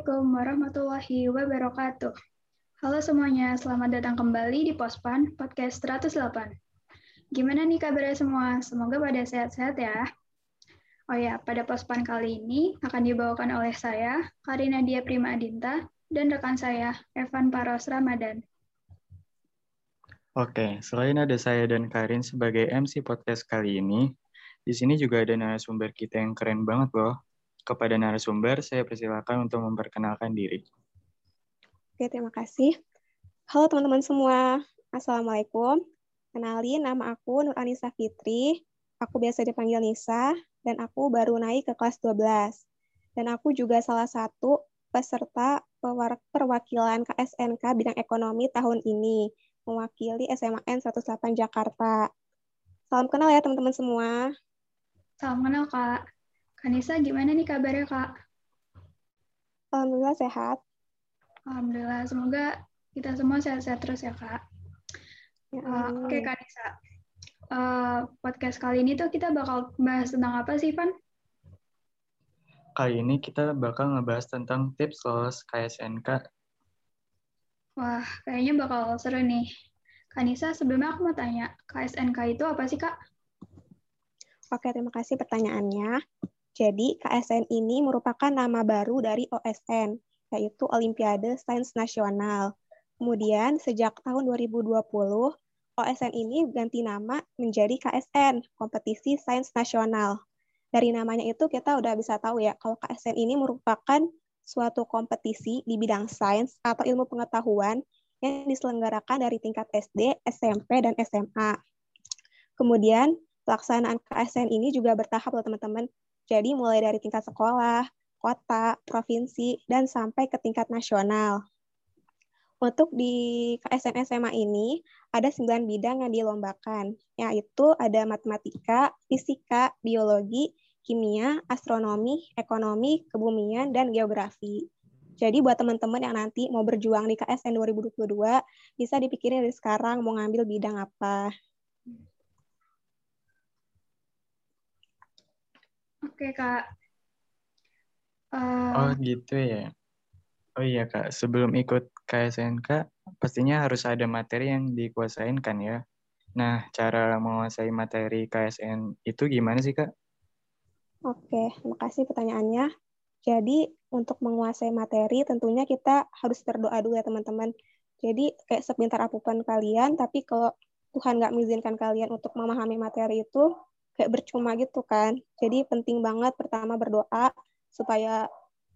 Assalamualaikum warahmatullahi wabarakatuh. Halo semuanya, selamat datang kembali di Pospan Podcast 108. Gimana nih kabarnya semua? Semoga pada sehat-sehat ya. Oh ya, pada Pospan kali ini akan dibawakan oleh saya, Karina Dia Prima Adinta, dan rekan saya, Evan Paros Ramadan. Oke, selain ada saya dan Karin sebagai MC podcast kali ini, di sini juga ada narasumber kita yang keren banget loh. Kepada narasumber, saya persilakan untuk memperkenalkan diri. Oke, terima kasih. Halo teman-teman semua. Assalamualaikum. Kenalin, nama aku Nur Anissa Fitri. Aku biasa dipanggil Nisa, dan aku baru naik ke kelas 12. Dan aku juga salah satu peserta perwakilan KSNK bidang ekonomi tahun ini, mewakili SMAN 18 Jakarta. Salam kenal ya teman-teman semua. Salam kenal, Kak. Kanisa, gimana nih kabarnya, Kak? Alhamdulillah sehat. Alhamdulillah, semoga kita semua sehat-sehat terus ya, Kak. Ya, uh, Oke, okay, Kak Nisa. Uh, podcast kali ini tuh kita bakal bahas tentang apa sih, Van? Kali ini kita bakal ngebahas tentang tips lolos KSNK. Wah, kayaknya bakal seru nih. Kak Nisa, sebelumnya aku mau tanya, KSNK itu apa sih, Kak? Oke, terima kasih pertanyaannya. Jadi, KSN ini merupakan nama baru dari OSN, yaitu Olimpiade Sains Nasional. Kemudian sejak tahun 2020, OSN ini ganti nama menjadi KSN, Kompetisi Sains Nasional. Dari namanya itu kita udah bisa tahu ya, kalau KSN ini merupakan suatu kompetisi di bidang sains atau ilmu pengetahuan yang diselenggarakan dari tingkat SD, SMP, dan SMA. Kemudian, pelaksanaan KSN ini juga bertahap loh teman-teman. Jadi mulai dari tingkat sekolah, kota, provinsi, dan sampai ke tingkat nasional. Untuk di KSN SMA ini, ada 9 bidang yang dilombakan, yaitu ada matematika, fisika, biologi, kimia, astronomi, ekonomi, kebumian, dan geografi. Jadi buat teman-teman yang nanti mau berjuang di KSN 2022, bisa dipikirin dari sekarang mau ngambil bidang apa. Oke, Kak. Uh, oh gitu ya. Oh iya kak, sebelum ikut KSNK pastinya harus ada materi yang dikuasain kan ya. Nah, cara menguasai materi KSN itu gimana sih kak? Oke, terima kasih pertanyaannya. Jadi untuk menguasai materi tentunya kita harus berdoa dulu ya teman-teman. Jadi kayak sepintar apa pun kalian, tapi kalau Tuhan nggak mengizinkan kalian untuk memahami materi itu, kayak bercuma gitu kan. Jadi penting banget pertama berdoa, supaya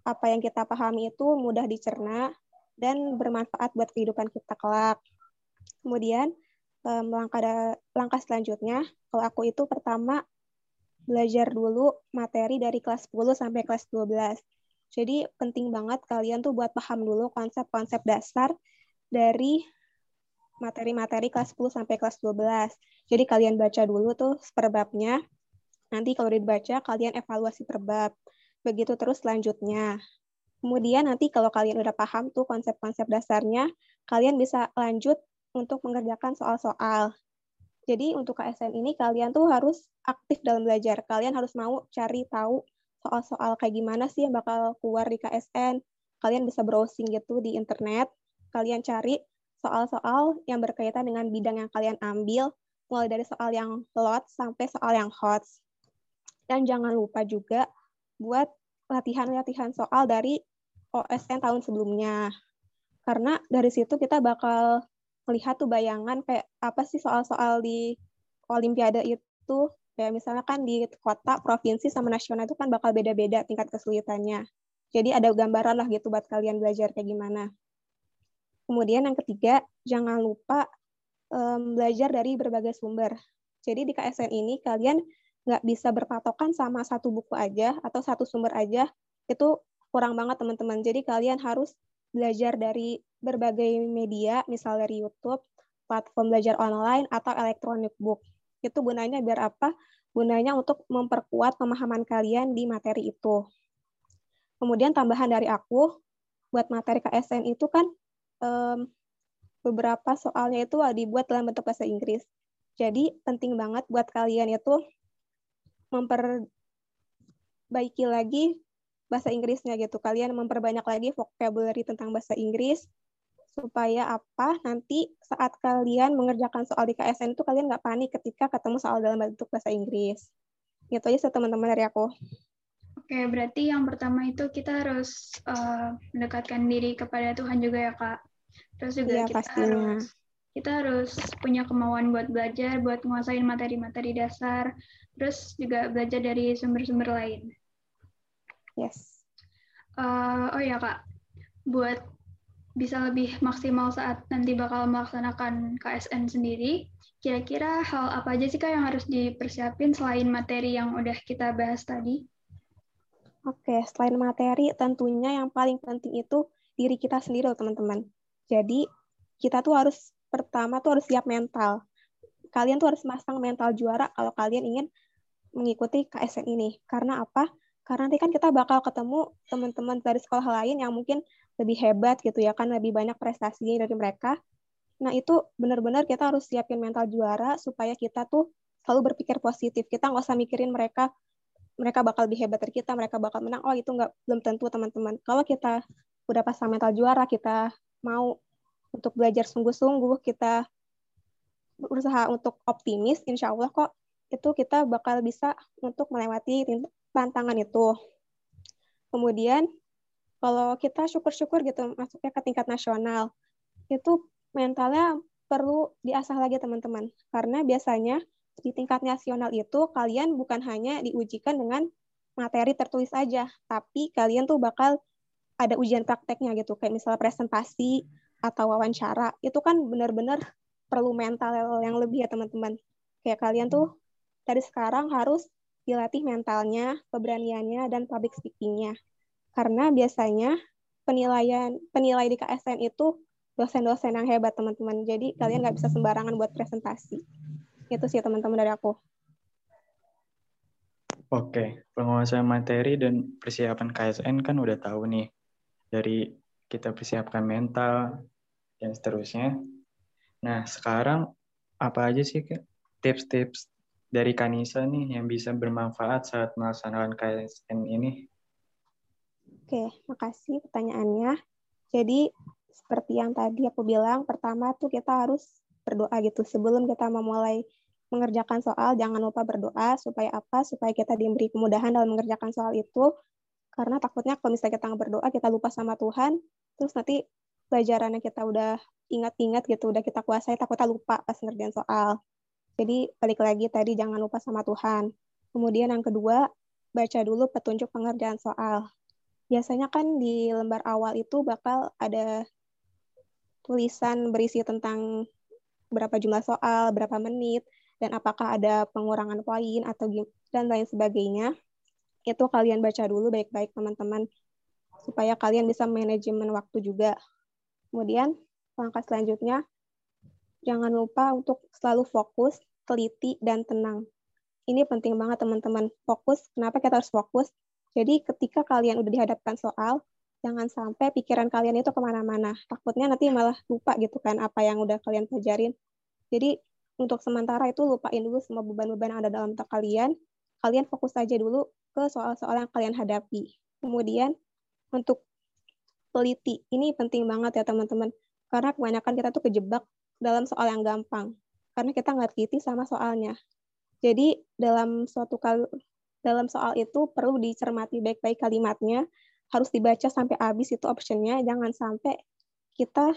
apa yang kita pahami itu mudah dicerna dan bermanfaat buat kehidupan kita kelak. Kemudian langkah langkah selanjutnya, kalau aku itu pertama belajar dulu materi dari kelas 10 sampai kelas 12. Jadi penting banget kalian tuh buat paham dulu konsep-konsep dasar dari materi-materi kelas 10 sampai kelas 12. Jadi kalian baca dulu tuh per babnya. Nanti kalau dibaca kalian evaluasi per bab begitu terus selanjutnya. Kemudian nanti kalau kalian udah paham tuh konsep-konsep dasarnya, kalian bisa lanjut untuk mengerjakan soal-soal. Jadi untuk KSN ini kalian tuh harus aktif dalam belajar. Kalian harus mau cari tahu soal-soal kayak gimana sih yang bakal keluar di KSN. Kalian bisa browsing gitu di internet. Kalian cari soal-soal yang berkaitan dengan bidang yang kalian ambil, mulai dari soal yang lot sampai soal yang hot. Dan jangan lupa juga buat latihan-latihan soal dari OSN tahun sebelumnya. Karena dari situ kita bakal melihat tuh bayangan kayak apa sih soal-soal di Olimpiade itu. Kayak misalnya kan di kota, provinsi, sama nasional itu kan bakal beda-beda tingkat kesulitannya. Jadi ada gambaran lah gitu buat kalian belajar kayak gimana. Kemudian yang ketiga, jangan lupa um, belajar dari berbagai sumber. Jadi di KSN ini kalian nggak bisa berpatokan sama satu buku aja atau satu sumber aja itu kurang banget teman-teman. Jadi kalian harus belajar dari berbagai media, misal dari YouTube, platform belajar online atau electronic book. Itu gunanya biar apa? Gunanya untuk memperkuat pemahaman kalian di materi itu. Kemudian tambahan dari aku, buat materi KSN itu kan um, beberapa soalnya itu dibuat dalam bentuk bahasa Inggris. Jadi penting banget buat kalian itu memperbaiki lagi bahasa Inggrisnya gitu. Kalian memperbanyak lagi vocabulary tentang bahasa Inggris supaya apa nanti saat kalian mengerjakan soal di KSN itu kalian nggak panik ketika ketemu soal dalam bentuk bahasa Inggris. Gitu aja teman-teman dari aku. Oke, berarti yang pertama itu kita harus uh, mendekatkan diri kepada Tuhan juga ya, Kak. Terus juga ya, kita pastinya. harus kita harus punya kemauan buat belajar, buat menguasai materi-materi dasar, terus juga belajar dari sumber-sumber lain. Yes. Uh, oh ya kak, buat bisa lebih maksimal saat nanti bakal melaksanakan KSN sendiri, kira-kira hal apa aja sih kak yang harus dipersiapin selain materi yang udah kita bahas tadi? Oke, selain materi, tentunya yang paling penting itu diri kita sendiri, teman-teman. Jadi, kita tuh harus pertama tuh harus siap mental. Kalian tuh harus masang mental juara kalau kalian ingin mengikuti KSN ini. Karena apa? Karena nanti kan kita bakal ketemu teman-teman dari sekolah lain yang mungkin lebih hebat gitu ya kan, lebih banyak prestasinya dari mereka. Nah itu benar-benar kita harus siapin mental juara supaya kita tuh selalu berpikir positif. Kita nggak usah mikirin mereka mereka bakal lebih hebat dari kita, mereka bakal menang. Oh itu nggak belum tentu teman-teman. Kalau kita udah pasang mental juara, kita mau untuk belajar sungguh-sungguh, kita berusaha untuk optimis, insya Allah kok itu kita bakal bisa untuk melewati tantangan itu. Kemudian kalau kita syukur-syukur gitu masuknya ke tingkat nasional, itu mentalnya perlu diasah lagi teman-teman. Karena biasanya di tingkat nasional itu kalian bukan hanya diujikan dengan materi tertulis aja, tapi kalian tuh bakal ada ujian prakteknya gitu, kayak misalnya presentasi atau wawancara, itu kan benar-benar perlu mental yang lebih ya teman-teman. Kayak kalian tuh dari sekarang harus dilatih mentalnya, keberaniannya, dan public speaking-nya. Karena biasanya penilaian penilai di KSN itu dosen-dosen yang hebat, teman-teman. Jadi kalian nggak bisa sembarangan buat presentasi. Itu sih teman-teman dari aku. Oke, penguasaan materi dan persiapan KSN kan udah tahu nih. Dari kita persiapkan mental dan seterusnya. Nah, sekarang apa aja sih tips-tips dari Kanisa nih yang bisa bermanfaat saat melaksanakan KSN ini? Oke, makasih pertanyaannya. Jadi, seperti yang tadi aku bilang, pertama tuh kita harus berdoa gitu. Sebelum kita memulai mengerjakan soal, jangan lupa berdoa supaya apa? Supaya kita diberi kemudahan dalam mengerjakan soal itu. Karena takutnya kalau misalnya kita berdoa, kita lupa sama Tuhan, terus nanti pelajaran yang kita udah ingat-ingat gitu, udah kita kuasai, takutnya lupa pas ngerjain soal. Jadi balik lagi tadi jangan lupa sama Tuhan. Kemudian yang kedua, baca dulu petunjuk pengerjaan soal. Biasanya kan di lembar awal itu bakal ada tulisan berisi tentang berapa jumlah soal, berapa menit, dan apakah ada pengurangan poin atau dan lain sebagainya. Itu kalian baca dulu baik-baik teman-teman supaya kalian bisa manajemen waktu juga. Kemudian langkah selanjutnya jangan lupa untuk selalu fokus, teliti, dan tenang. Ini penting banget teman-teman. Fokus, kenapa kita harus fokus? Jadi ketika kalian udah dihadapkan soal, jangan sampai pikiran kalian itu ke mana-mana. Takutnya nanti malah lupa gitu kan apa yang udah kalian pelajarin. Jadi untuk sementara itu lupain dulu semua beban-beban yang ada dalam otak kalian. Kalian fokus aja dulu ke soal-soal yang kalian hadapi. Kemudian untuk teliti, ini penting banget ya teman-teman. Karena kebanyakan kita tuh kejebak dalam soal yang gampang karena kita nggak teliti sama soalnya. Jadi dalam suatu kali dalam soal itu perlu dicermati baik-baik kalimatnya, harus dibaca sampai habis itu optionnya, jangan sampai kita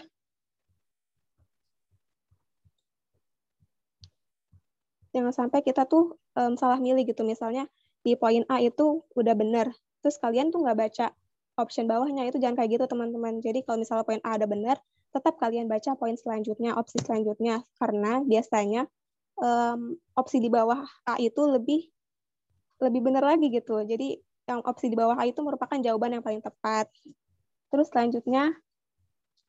jangan sampai kita tuh um, salah milih gitu misalnya di poin A itu udah benar terus kalian tuh nggak baca option bawahnya itu jangan kayak gitu teman-teman jadi kalau misalnya poin A ada benar tetap kalian baca poin selanjutnya, opsi selanjutnya, karena biasanya um, opsi di bawah A itu lebih lebih benar lagi gitu. Jadi yang opsi di bawah A itu merupakan jawaban yang paling tepat. Terus selanjutnya,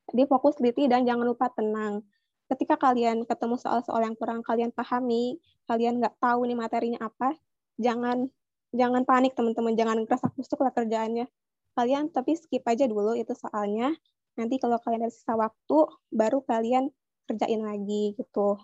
di fokus teliti dan jangan lupa tenang. Ketika kalian ketemu soal-soal yang kurang kalian pahami, kalian nggak tahu nih materinya apa, jangan jangan panik teman-teman, jangan kerasa kusuk lah kerjaannya. Kalian tapi skip aja dulu itu soalnya, Nanti kalau kalian ada sisa waktu, baru kalian kerjain lagi gitu.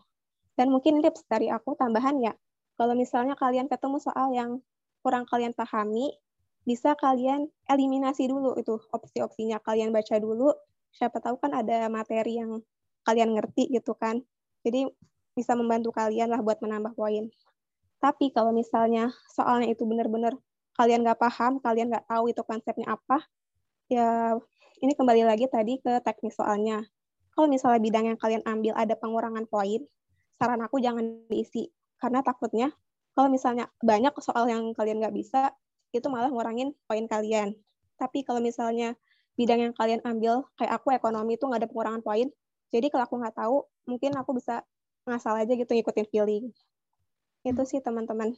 Dan mungkin tips dari aku tambahan ya, kalau misalnya kalian ketemu soal yang kurang kalian pahami, bisa kalian eliminasi dulu itu opsi-opsinya. Kalian baca dulu, siapa tahu kan ada materi yang kalian ngerti gitu kan. Jadi bisa membantu kalian lah buat menambah poin. Tapi kalau misalnya soalnya itu benar-benar kalian nggak paham, kalian nggak tahu itu konsepnya apa, ya ini kembali lagi tadi ke teknis soalnya. Kalau misalnya bidang yang kalian ambil ada pengurangan poin, saran aku jangan diisi. Karena takutnya kalau misalnya banyak soal yang kalian nggak bisa, itu malah ngurangin poin kalian. Tapi kalau misalnya bidang yang kalian ambil, kayak aku ekonomi itu nggak ada pengurangan poin, jadi kalau aku nggak tahu, mungkin aku bisa ngasal aja gitu ngikutin feeling. Itu sih teman-teman.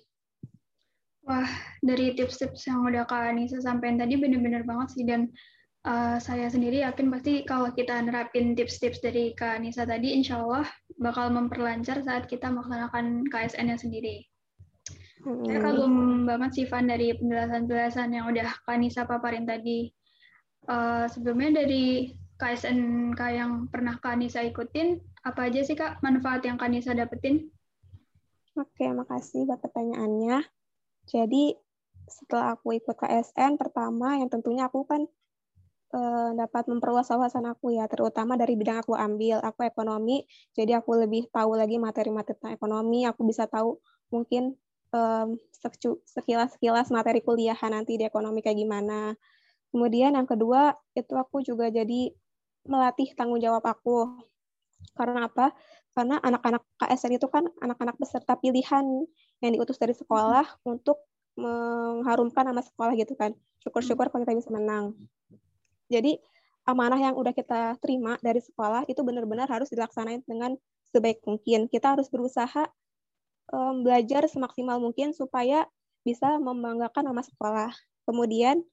Wah, dari tips-tips yang udah Kak Anissa sampaikan tadi bener-bener banget sih, dan uh, saya sendiri yakin pasti kalau kita nerapin tips-tips dari Kak Anissa tadi, insya Allah bakal memperlancar saat kita melaksanakan KSN-nya sendiri. Hmm. Saya kagum banget sih Van dari penjelasan-penjelasan yang udah Kanisa paparin tadi. Uh, sebelumnya dari KSNK yang pernah Kanisa ikutin, apa aja sih Kak manfaat yang Kanisa dapetin? Oke, makasih buat pertanyaannya. Jadi setelah aku ikut KSN, pertama yang tentunya aku kan uh, dapat memperluas wawasan aku ya, terutama dari bidang aku ambil. Aku ekonomi, jadi aku lebih tahu lagi materi-materi tentang ekonomi. Aku bisa tahu mungkin sekilas-sekilas materi kuliahan nanti di ekonomi kayak gimana. Kemudian yang kedua, itu aku juga jadi melatih tanggung jawab aku. Karena apa? Karena anak-anak KSN itu kan anak-anak peserta pilihan yang diutus dari sekolah untuk mengharumkan nama sekolah gitu kan. Syukur-syukur kalau kita bisa menang. Jadi amanah yang udah kita terima dari sekolah itu benar-benar harus dilaksanain dengan sebaik mungkin. Kita harus berusaha um, belajar semaksimal mungkin supaya bisa membanggakan nama sekolah. Kemudian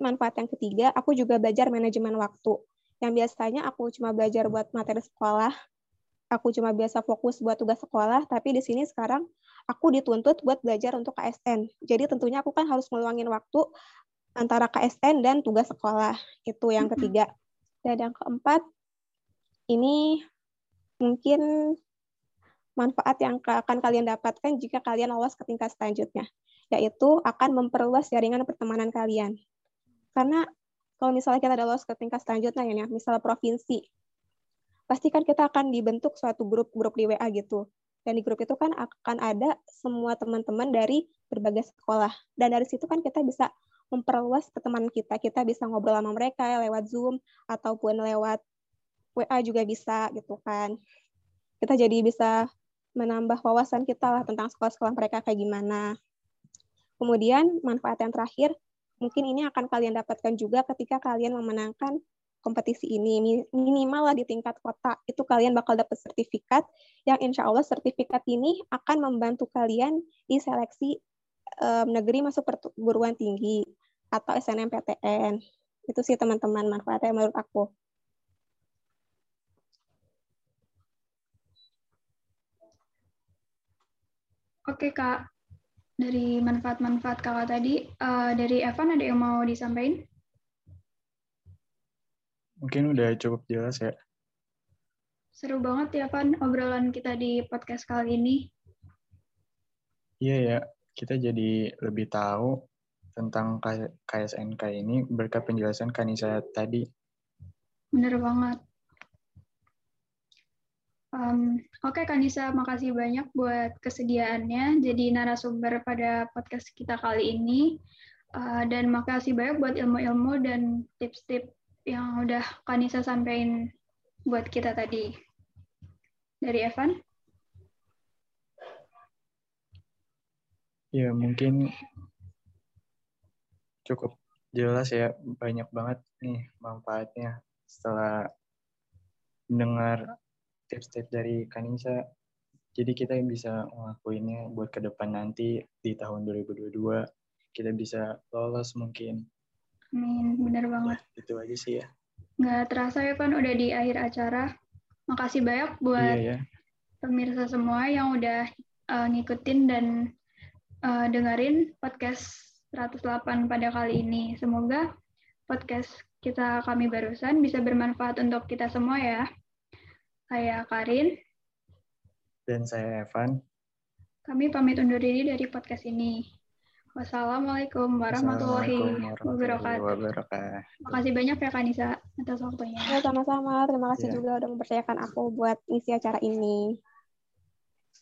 manfaat yang ketiga, aku juga belajar manajemen waktu. Yang biasanya aku cuma belajar buat materi sekolah, aku cuma biasa fokus buat tugas sekolah, tapi di sini sekarang aku dituntut buat belajar untuk KSN. Jadi tentunya aku kan harus meluangin waktu antara KSN dan tugas sekolah. Itu yang ketiga. Dan yang keempat, ini mungkin manfaat yang akan kalian dapatkan jika kalian lolos ke tingkat selanjutnya, yaitu akan memperluas jaringan pertemanan kalian. Karena kalau misalnya kita udah lolos ke tingkat selanjutnya ya, misalnya provinsi, pasti kan kita akan dibentuk suatu grup-grup di WA gitu. Dan di grup itu kan akan ada semua teman-teman dari berbagai sekolah. Dan dari situ kan kita bisa memperluas pertemanan kita. Kita bisa ngobrol sama mereka lewat Zoom ataupun lewat WA juga bisa gitu kan. Kita jadi bisa menambah wawasan kita lah tentang sekolah-sekolah mereka kayak gimana. Kemudian manfaat yang terakhir, mungkin ini akan kalian dapatkan juga ketika kalian memenangkan kompetisi ini. Minimal lah di tingkat kota itu kalian bakal dapat sertifikat yang insya Allah sertifikat ini akan membantu kalian di seleksi um, negeri masuk perguruan tinggi atau SNMPTN itu sih teman-teman manfaatnya menurut aku. Oke Kak, dari manfaat-manfaat Kakak tadi, uh, dari Evan ada yang mau disampaikan? Mungkin udah cukup jelas ya. Seru banget ya, Van, obrolan kita di podcast kali ini. Iya ya, kita jadi lebih tahu tentang KSNK ini berkat penjelasan Kanisa tadi. Bener banget. Um, Oke, okay, Kanisa, makasih banyak buat kesediaannya jadi narasumber pada podcast kita kali ini. Uh, dan makasih banyak buat ilmu-ilmu dan tips-tips yang udah Kanisa sampaikan buat kita tadi. Dari Evan? Ya, mungkin cukup jelas ya, banyak banget nih manfaatnya setelah mendengar tips-tips dari Kanisa. Jadi kita bisa ngelakuinnya buat ke depan nanti di tahun 2022 kita bisa lolos mungkin. Amin, benar banget. Ya, itu aja sih ya. Nggak terasa ya kan udah di akhir acara. Makasih banyak buat iya, ya. pemirsa semua yang udah uh, ngikutin dan uh, dengerin podcast 108 pada kali ini. Semoga podcast kita kami barusan bisa bermanfaat untuk kita semua ya. Saya Karin. Dan saya Evan. Kami pamit undur diri dari podcast ini. Wassalamualaikum warahmatullahi wabarakatuh. Makasih banyak ya Kanisa atas waktunya. Ya, sama-sama. Terima kasih ya. juga udah mempercayakan aku buat isi acara ini.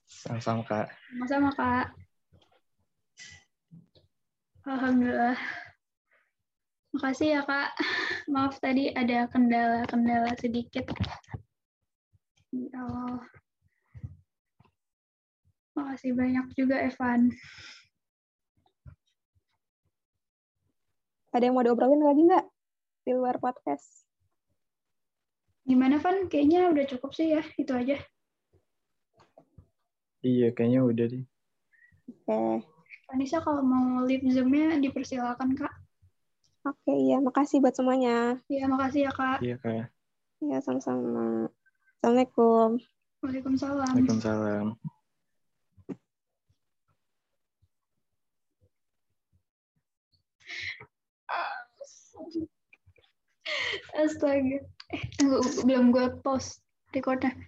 Sama-sama, Kak. Sama-sama, Kak. Alhamdulillah. Makasih ya, Kak. Maaf tadi ada kendala-kendala sedikit. Ya Allah. Makasih banyak juga, Evan. Ada yang mau diobrolin lagi nggak di luar podcast? Gimana, Van? Kayaknya udah cukup sih ya, itu aja. Iya, kayaknya udah deh. Oke. Okay. Anissa, kalau mau live Zoom-nya dipersilakan, Kak. Oke, iya. Makasih buat semuanya. Iya, makasih ya, Kak. Iya, Kak. Iya, sama-sama. Assalamualaikum. Waalaikumsalam. Waalaikumsalam. Astaga. Eh, tunggu, belum gue post recordnya.